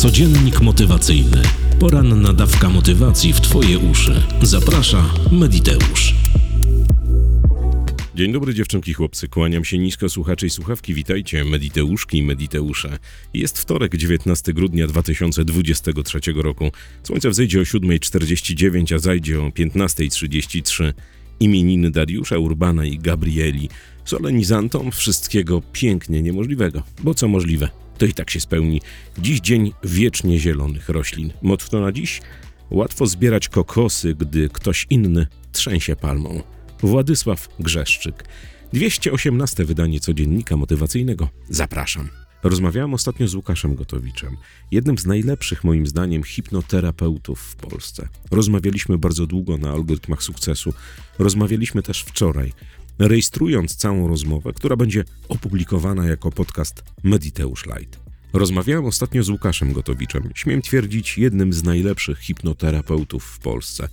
Codziennik motywacyjny. Poranna dawka motywacji w Twoje uszy. Zaprasza Mediteusz. Dzień dobry dziewczynki, chłopcy. Kłaniam się nisko słuchacze i słuchawki. Witajcie, Mediteuszki i Mediteusze. Jest wtorek, 19 grudnia 2023 roku. Słońce wzejdzie o 7.49, a zajdzie o 15.33. Imieniny Dariusza, Urbana i Gabrieli. Solenizantom wszystkiego pięknie niemożliwego. Bo co możliwe, to i tak się spełni. Dziś dzień wiecznie zielonych roślin. Motto na dziś? Łatwo zbierać kokosy, gdy ktoś inny trzęsie palmą. Władysław Grzeszczyk. 218 wydanie codziennika motywacyjnego. Zapraszam. Rozmawiałem ostatnio z Łukaszem Gotowiczem, jednym z najlepszych moim zdaniem hipnoterapeutów w Polsce. Rozmawialiśmy bardzo długo na algorytmach sukcesu. Rozmawialiśmy też wczoraj, rejestrując całą rozmowę, która będzie opublikowana jako podcast Mediteusz Light. Rozmawiałem ostatnio z Łukaszem Gotowiczem, śmiem twierdzić jednym z najlepszych hipnoterapeutów w Polsce.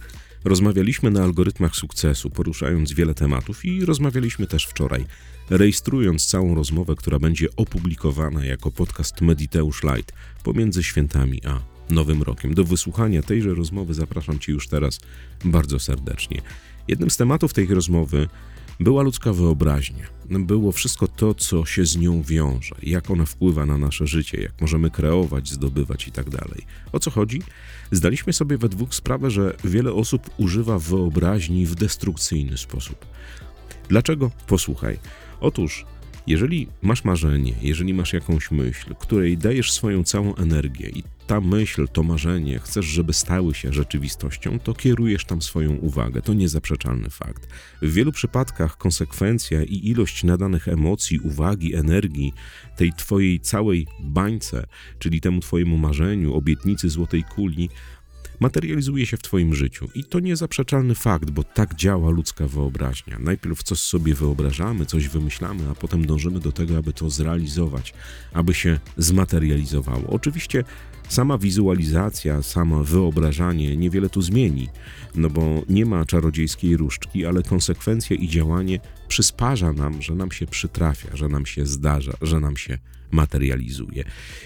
Rozmawialiśmy na algorytmach sukcesu, poruszając wiele tematów i rozmawialiśmy też wczoraj, rejestrując całą rozmowę, która będzie opublikowana jako podcast Mediteusz Light pomiędzy świętami a Nowym Rokiem. Do wysłuchania tejże rozmowy zapraszam Cię już teraz bardzo serdecznie. Jednym z tematów tej rozmowy była ludzka wyobraźnia. Było wszystko to, co się z nią wiąże, jak ona wpływa na nasze życie, jak możemy kreować, zdobywać itd. Tak o co chodzi? Zdaliśmy sobie we dwóch sprawę, że wiele osób używa wyobraźni w destrukcyjny sposób. Dlaczego? Posłuchaj. Otóż jeżeli masz marzenie, jeżeli masz jakąś myśl, której dajesz swoją całą energię i ta myśl, to marzenie chcesz, żeby stały się rzeczywistością, to kierujesz tam swoją uwagę. To niezaprzeczalny fakt. W wielu przypadkach konsekwencja i ilość nadanych emocji, uwagi, energii tej twojej całej bańce, czyli temu twojemu marzeniu, obietnicy złotej kuli, materializuje się w Twoim życiu. I to niezaprzeczalny fakt, bo tak działa ludzka wyobraźnia. Najpierw coś sobie wyobrażamy, coś wymyślamy, a potem dążymy do tego, aby to zrealizować, aby się zmaterializowało. Oczywiście sama wizualizacja, samo wyobrażanie niewiele tu zmieni, no bo nie ma czarodziejskiej różdżki, ale konsekwencja i działanie przysparza nam, że nam się przytrafia, że nam się zdarza, że nam się materializuje.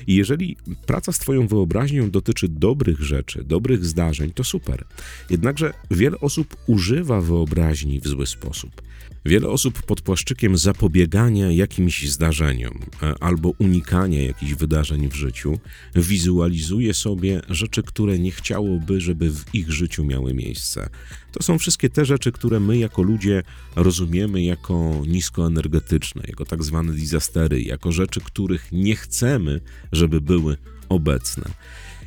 I jeżeli praca z Twoją wyobraźnią dotyczy dobrych rzeczy, dobrych zdarzeń, to super. Jednakże wiele osób używa wyobraźni w zły sposób. Wiele osób pod płaszczykiem zapobiegania jakimś zdarzeniom e, albo unikania jakichś wydarzeń w życiu wizualizuje sobie rzeczy, które nie chciałoby, żeby w ich życiu miały miejsce. To są wszystkie te rzeczy, które my jako ludzie rozumiemy jako niskoenergetyczne, jako tak zwane disastery, jako rzeczy, których nie chcemy, żeby były obecne.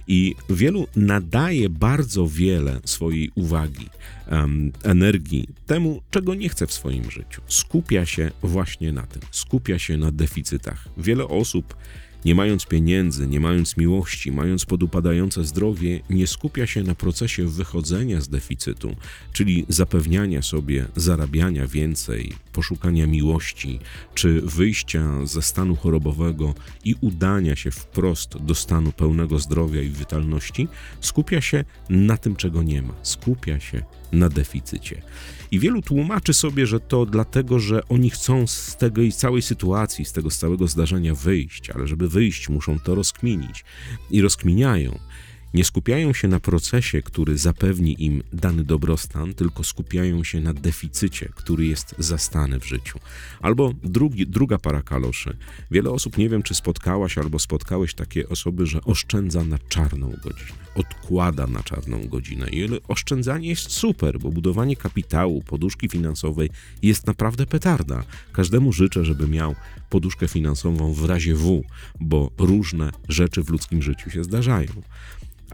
I wielu nadaje bardzo wiele swojej uwagi, um, energii temu, czego nie chce w swoim życiu. Skupia się właśnie na tym, skupia się na deficytach. Wiele osób nie mając pieniędzy, nie mając miłości, mając podupadające zdrowie, nie skupia się na procesie wychodzenia z deficytu, czyli zapewniania sobie zarabiania więcej, poszukania miłości, czy wyjścia ze stanu chorobowego i udania się wprost do stanu pełnego zdrowia i witalności, skupia się na tym, czego nie ma, skupia się na deficycie. I wielu tłumaczy sobie, że to dlatego, że oni chcą z tej całej sytuacji, z tego całego zdarzenia wyjść, ale żeby wyjść, muszą to rozkminić. I rozkminiają. Nie skupiają się na procesie, który zapewni im dany dobrostan, tylko skupiają się na deficycie, który jest zastany w życiu. Albo drugi, druga para kaloszy. Wiele osób, nie wiem czy spotkałaś albo spotkałeś takie osoby, że oszczędza na czarną godzinę, odkłada na czarną godzinę. I oszczędzanie jest super, bo budowanie kapitału, poduszki finansowej jest naprawdę petarda. Każdemu życzę, żeby miał poduszkę finansową w razie W, bo różne rzeczy w ludzkim życiu się zdarzają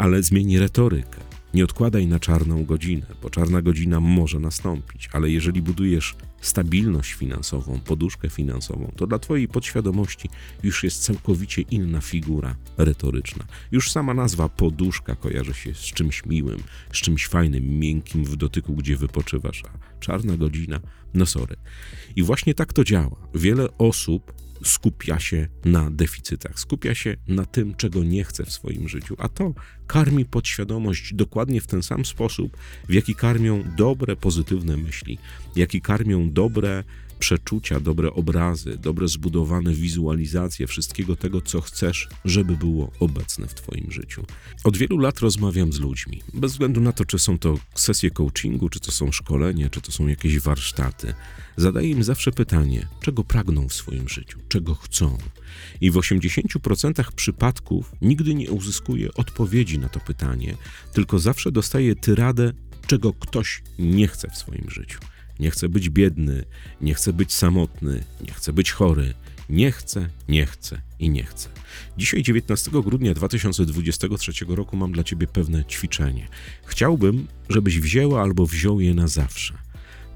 ale zmieni retorykę. Nie odkładaj na czarną godzinę, bo czarna godzina może nastąpić, ale jeżeli budujesz stabilność finansową, poduszkę finansową, to dla Twojej podświadomości już jest całkowicie inna figura retoryczna. Już sama nazwa poduszka kojarzy się z czymś miłym, z czymś fajnym, miękkim w dotyku, gdzie wypoczywasz, a czarna godzina, no sorry. I właśnie tak to działa. Wiele osób skupia się na deficytach, skupia się na tym, czego nie chce w swoim życiu, a to karmi podświadomość dokładnie w ten sam sposób, w jaki karmią dobre, pozytywne myśli, jaki karmią dobre, przeczucia, dobre obrazy, dobre zbudowane wizualizacje wszystkiego tego, co chcesz, żeby było obecne w Twoim życiu. Od wielu lat rozmawiam z ludźmi, bez względu na to, czy są to sesje coachingu, czy to są szkolenia, czy to są jakieś warsztaty. Zadaję im zawsze pytanie, czego pragną w swoim życiu, czego chcą. I w 80% przypadków nigdy nie uzyskuję odpowiedzi na to pytanie, tylko zawsze dostaję tyradę, czego ktoś nie chce w swoim życiu. Nie chce być biedny, nie chce być samotny, nie chce być chory. Nie chce, nie chce i nie chce. Dzisiaj, 19 grudnia 2023 roku, mam dla Ciebie pewne ćwiczenie. Chciałbym, żebyś wzięła albo wziął je na zawsze.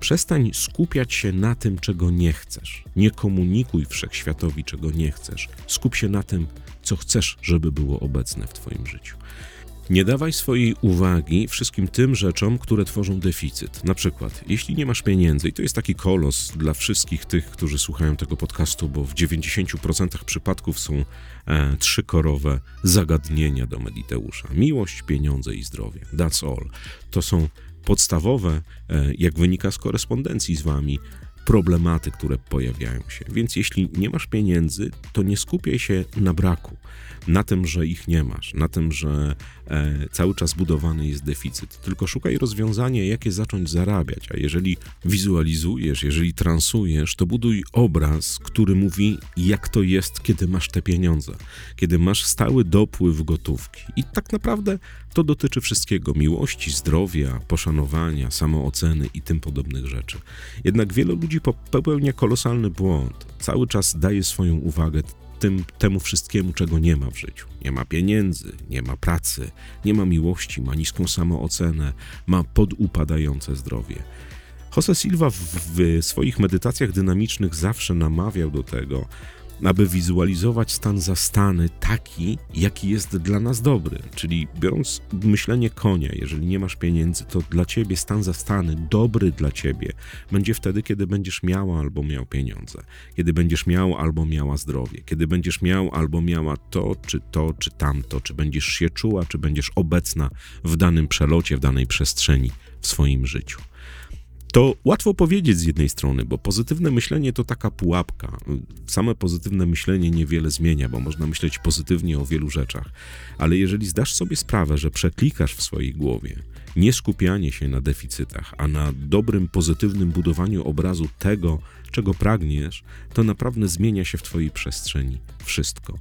Przestań skupiać się na tym, czego nie chcesz. Nie komunikuj wszechświatowi, czego nie chcesz. Skup się na tym, co chcesz, żeby było obecne w Twoim życiu. Nie dawaj swojej uwagi wszystkim tym rzeczom, które tworzą deficyt. Na przykład, jeśli nie masz pieniędzy, i to jest taki kolos dla wszystkich tych, którzy słuchają tego podcastu, bo w 90% przypadków są e, trzykorowe zagadnienia do Mediteusza: miłość, pieniądze i zdrowie. That's all. To są podstawowe, e, jak wynika z korespondencji z wami, problematy, które pojawiają się. Więc jeśli nie masz pieniędzy, to nie skupiaj się na braku, na tym, że ich nie masz, na tym, że e, cały czas budowany jest deficyt, tylko szukaj rozwiązania, jak je zacząć zarabiać. A jeżeli wizualizujesz, jeżeli transujesz, to buduj obraz, który mówi, jak to jest, kiedy masz te pieniądze, kiedy masz stały dopływ gotówki. I tak naprawdę to dotyczy wszystkiego: miłości, zdrowia, poszanowania, samooceny i tym podobnych rzeczy. Jednak wielu ludzi popełnia kolosalny błąd. Cały czas daje swoją uwagę tym, temu wszystkiemu, czego nie ma w życiu. Nie ma pieniędzy, nie ma pracy, nie ma miłości, ma niską samoocenę, ma podupadające zdrowie. Jose Silva w, w swoich medytacjach dynamicznych zawsze namawiał do tego, aby wizualizować stan zastany taki, jaki jest dla nas dobry. Czyli biorąc myślenie konia, jeżeli nie masz pieniędzy, to dla ciebie stan zastany, dobry dla ciebie, będzie wtedy, kiedy będziesz miała albo miał pieniądze, kiedy będziesz miał albo miała zdrowie, kiedy będziesz miał albo miała to, czy to, czy tamto, czy będziesz się czuła, czy będziesz obecna w danym przelocie, w danej przestrzeni w swoim życiu. To łatwo powiedzieć z jednej strony, bo pozytywne myślenie to taka pułapka. Same pozytywne myślenie niewiele zmienia, bo można myśleć pozytywnie o wielu rzeczach. Ale jeżeli zdasz sobie sprawę, że przeklikasz w swojej głowie nie skupianie się na deficytach, a na dobrym, pozytywnym budowaniu obrazu tego, czego pragniesz, to naprawdę zmienia się w Twojej przestrzeni wszystko.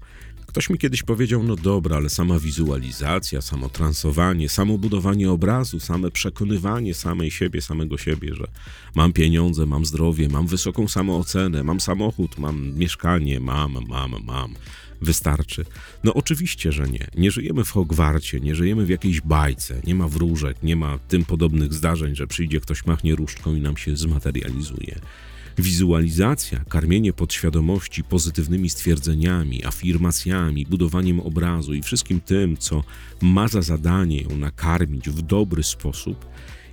Ktoś mi kiedyś powiedział, no dobra, ale sama wizualizacja, samo transowanie, samo budowanie obrazu, same przekonywanie samej siebie, samego siebie, że mam pieniądze, mam zdrowie, mam wysoką samoocenę, mam samochód, mam mieszkanie, mam, mam, mam. Wystarczy. No oczywiście, że nie. Nie żyjemy w Hogwarcie, nie żyjemy w jakiejś bajce, nie ma wróżek, nie ma tym podobnych zdarzeń, że przyjdzie ktoś machnie różdżką i nam się zmaterializuje. Wizualizacja, karmienie podświadomości pozytywnymi stwierdzeniami, afirmacjami, budowaniem obrazu i wszystkim tym, co ma za zadanie ją nakarmić w dobry sposób,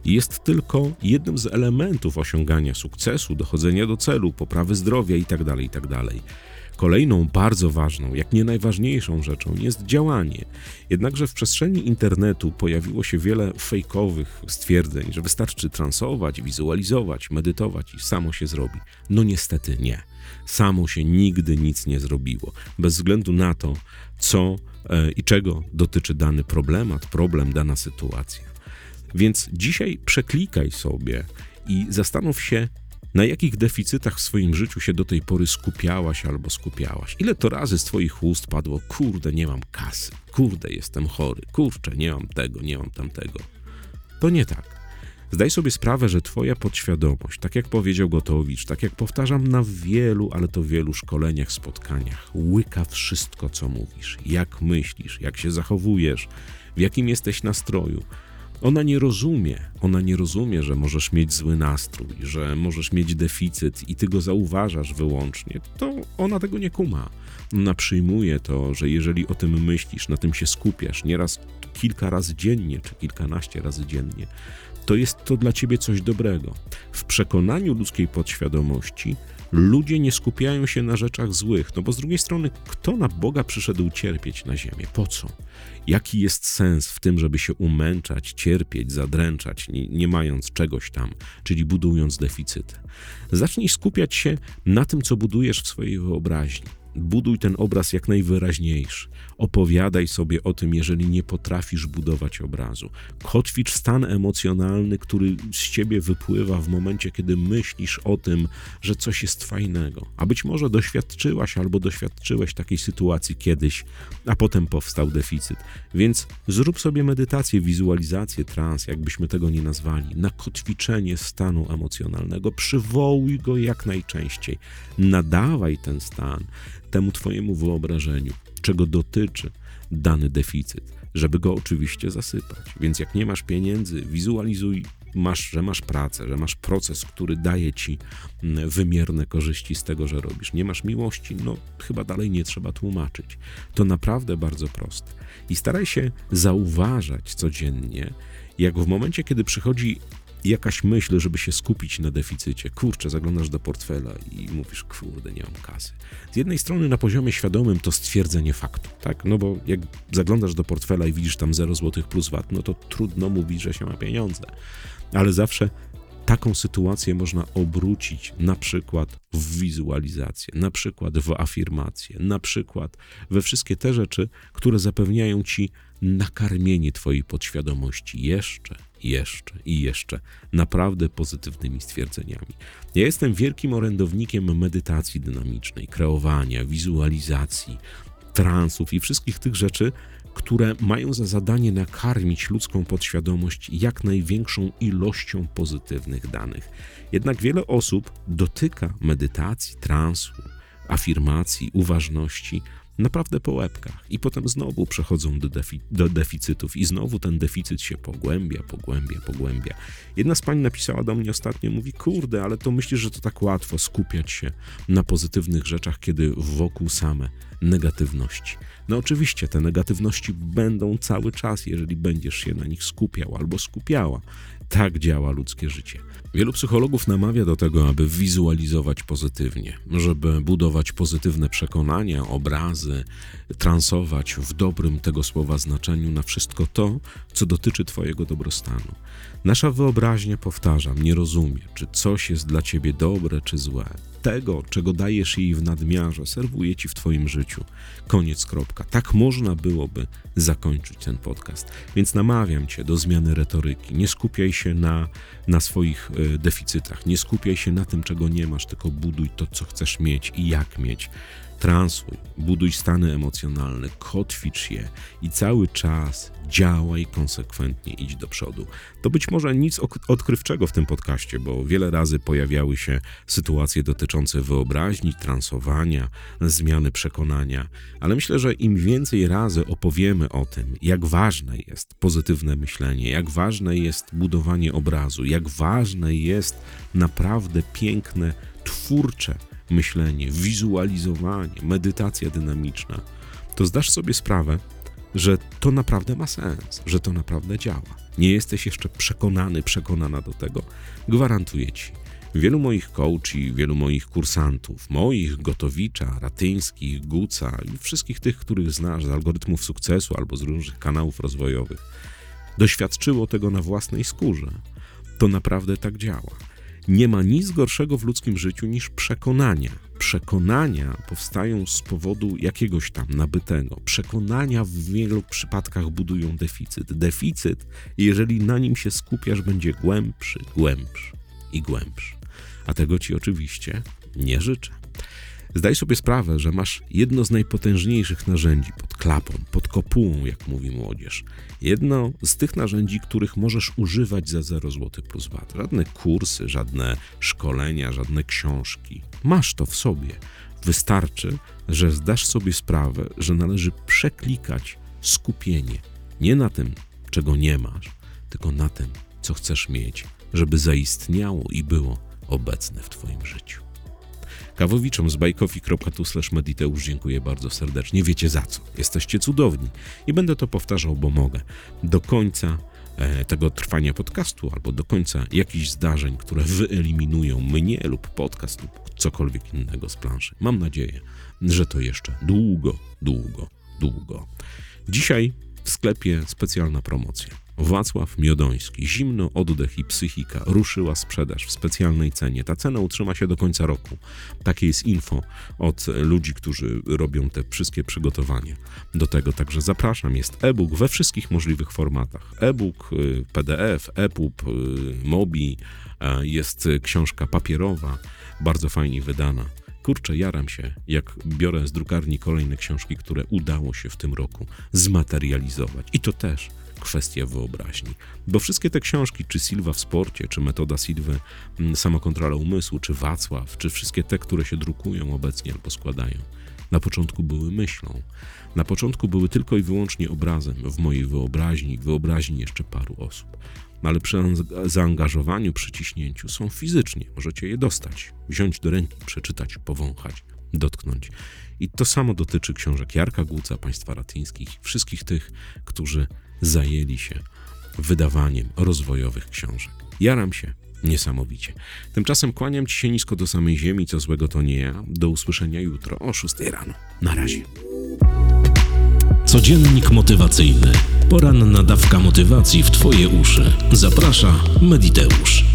jest tylko jednym z elementów osiągania sukcesu, dochodzenia do celu, poprawy zdrowia itd. Tak itd. Kolejną bardzo ważną, jak nie najważniejszą rzeczą jest działanie. Jednakże w przestrzeni internetu pojawiło się wiele fejkowych stwierdzeń, że wystarczy transować, wizualizować, medytować i samo się zrobi. No niestety nie. Samo się nigdy nic nie zrobiło, bez względu na to, co e, i czego dotyczy dany problemat, problem, dana sytuacja. Więc dzisiaj przeklikaj sobie i zastanów się, na jakich deficytach w swoim życiu się do tej pory skupiałaś albo skupiałaś? Ile to razy z Twoich ust padło, kurde, nie mam kasy, kurde, jestem chory, kurczę, nie mam tego, nie mam tamtego? To nie tak. Zdaj sobie sprawę, że Twoja podświadomość, tak jak powiedział Gotowicz, tak jak powtarzam na wielu, ale to wielu szkoleniach, spotkaniach, łyka wszystko, co mówisz, jak myślisz, jak się zachowujesz, w jakim jesteś nastroju. Ona nie rozumie, ona nie rozumie, że możesz mieć zły nastrój, że możesz mieć deficyt i ty go zauważasz wyłącznie. To ona tego nie kuma. Ona przyjmuje to, że jeżeli o tym myślisz, na tym się skupiasz, nieraz kilka razy dziennie czy kilkanaście razy dziennie, to jest to dla ciebie coś dobrego. W przekonaniu ludzkiej podświadomości ludzie nie skupiają się na rzeczach złych, no bo z drugiej strony, kto na Boga przyszedł cierpieć na ziemię? Po co? Jaki jest sens w tym, żeby się umęczać, cierpieć, zadręczać, nie, nie mając czegoś tam, czyli budując deficyty? Zacznij skupiać się na tym, co budujesz w swojej wyobraźni. Buduj ten obraz jak najwyraźniejszy. Opowiadaj sobie o tym, jeżeli nie potrafisz budować obrazu. Kotwicz stan emocjonalny, który z ciebie wypływa w momencie, kiedy myślisz o tym, że coś jest fajnego. A być może doświadczyłaś albo doświadczyłeś takiej sytuacji kiedyś, a potem powstał deficyt. Więc zrób sobie medytację, wizualizację, trans, jakbyśmy tego nie nazwali, na kotwiczenie stanu emocjonalnego. Przywołuj go jak najczęściej. Nadawaj ten stan temu Twojemu wyobrażeniu, czego dotyczy dany deficyt, żeby go oczywiście zasypać. Więc jak nie masz pieniędzy, wizualizuj, masz, że masz pracę, że masz proces, który daje Ci mm, wymierne korzyści z tego, że robisz. Nie masz miłości, no chyba dalej nie trzeba tłumaczyć. To naprawdę bardzo proste. I staraj się zauważać codziennie, jak w momencie, kiedy przychodzi jakaś myśl, żeby się skupić na deficycie. Kurczę, zaglądasz do portfela i mówisz, kurde, nie mam kasy. Z jednej strony na poziomie świadomym to stwierdzenie faktu, tak? No bo jak zaglądasz do portfela i widzisz tam 0 zł plus VAT, no to trudno mówić, że się ma pieniądze. Ale zawsze taką sytuację można obrócić na przykład w wizualizację, na przykład w afirmację, na przykład we wszystkie te rzeczy, które zapewniają ci nakarmienie twojej podświadomości jeszcze, jeszcze i jeszcze naprawdę pozytywnymi stwierdzeniami. Ja jestem wielkim orędownikiem medytacji dynamicznej, kreowania, wizualizacji, transów i wszystkich tych rzeczy, które mają za zadanie nakarmić ludzką podświadomość jak największą ilością pozytywnych danych. Jednak wiele osób dotyka medytacji, transu, afirmacji, uważności naprawdę po łebkach i potem znowu przechodzą do, defi do, deficytów i znowu ten deficyt się pogłębia, pogłębia, pogłębia. Jedna z pań napisała do mnie ostatnio, mówi, kurde, ale to myślisz, że to tak łatwo skupiać się na pozytywnych rzeczach, kiedy wokół same negatywności. No oczywiście te negatywności będą cały czas, jeżeli będziesz się na nich skupiał albo skupiała. Tak działa ludzkie życie. Wielu psychologów namawia do tego, aby wizualizować pozytywnie, żeby budować pozytywne przekonania, obrazy, transować w dobrym tego słowa znaczeniu na wszystko to, co dotyczy Twojego dobrostanu. Nasza wyobraźnia, powtarzam, nie rozumie, czy coś jest dla Ciebie dobre czy złe tego, czego dajesz jej w nadmiarze, serwuje ci w Twoim życiu. Koniec, kropka. Tak można byłoby zakończyć ten podcast. Więc namawiam Cię do zmiany retoryki. Nie skupiaj się na, na swoich y, deficytach, nie skupiaj się na tym, czego nie masz, tylko buduj to, co chcesz mieć i jak mieć. Transuj, buduj stany emocjonalne, kotwicz je i cały czas działaj konsekwentnie, idź do przodu. To być może nic odkrywczego w tym podcaście, bo wiele razy pojawiały się sytuacje dotyczące wyobraźni, transowania, zmiany przekonania, ale myślę, że im więcej razy opowiemy o tym, jak ważne jest pozytywne myślenie, jak ważne jest budowanie obrazu, jak ważne jest naprawdę piękne, twórcze myślenie, wizualizowanie, medytacja dynamiczna, to zdasz sobie sprawę, że to naprawdę ma sens, że to naprawdę działa. Nie jesteś jeszcze przekonany, przekonana do tego, gwarantuję ci. Wielu moich coachi, wielu moich kursantów, moich, Gotowicza, Ratyńskich, Guca i wszystkich tych, których znasz z algorytmów sukcesu albo z różnych kanałów rozwojowych, doświadczyło tego na własnej skórze. To naprawdę tak działa. Nie ma nic gorszego w ludzkim życiu niż przekonania. Przekonania powstają z powodu jakiegoś tam nabytego. Przekonania w wielu przypadkach budują deficyt. Deficyt, jeżeli na nim się skupiasz, będzie głębszy, głębszy i głębszy. A tego ci oczywiście nie życzę. Zdaj sobie sprawę, że masz jedno z najpotężniejszych narzędzi pod klapą, pod kopułą, jak mówi młodzież. Jedno z tych narzędzi, których możesz używać za 0 zł plus VAT. Żadne kursy, żadne szkolenia, żadne książki. Masz to w sobie. Wystarczy, że zdasz sobie sprawę, że należy przeklikać skupienie nie na tym, czego nie masz, tylko na tym, co chcesz mieć, żeby zaistniało i było obecne w Twoim życiu. Kawowiczom z bajkofi.tu mediteusz dziękuję bardzo serdecznie. Wiecie za co. Jesteście cudowni. I będę to powtarzał, bo mogę. Do końca e, tego trwania podcastu albo do końca jakichś zdarzeń, które wyeliminują mnie lub podcast lub cokolwiek innego z planszy. Mam nadzieję, że to jeszcze długo, długo, długo. Dzisiaj w sklepie specjalna promocja. Wacław Miodoński, zimno, oddech i psychika, ruszyła sprzedaż w specjalnej cenie. Ta cena utrzyma się do końca roku. Takie jest info od ludzi, którzy robią te wszystkie przygotowania do tego. Także zapraszam, jest e-book we wszystkich możliwych formatach. E-book, y, PDF, EPUB, y, Mobi, jest książka papierowa, bardzo fajnie wydana. Kurczę, jaram się, jak biorę z drukarni kolejne książki, które udało się w tym roku zmaterializować. I to też kwestia wyobraźni. Bo wszystkie te książki, czy Silva w sporcie, czy Metoda Silwy, mm, Samokontrola umysłu, czy Wacław, czy wszystkie te, które się drukują obecnie albo składają, na początku były myślą. Na początku były tylko i wyłącznie obrazem w mojej wyobraźni, wyobraźni jeszcze paru osób. Ale przy za- zaangażowaniu, przy ciśnięciu są fizycznie. Możecie je dostać, wziąć do ręki, przeczytać, powąchać, dotknąć. I to samo dotyczy książek Jarka Guca, państwa ratyńskich, wszystkich tych, którzy zajęli się wydawaniem rozwojowych książek. Jaram się niesamowicie. Tymczasem kłaniam ci się nisko do samej ziemi, co złego to nie ja. Do usłyszenia jutro o 6 rano. Na razie. Codziennik motywacyjny. Poranna dawka motywacji w Twoje uszy. Zaprasza Mediteusz.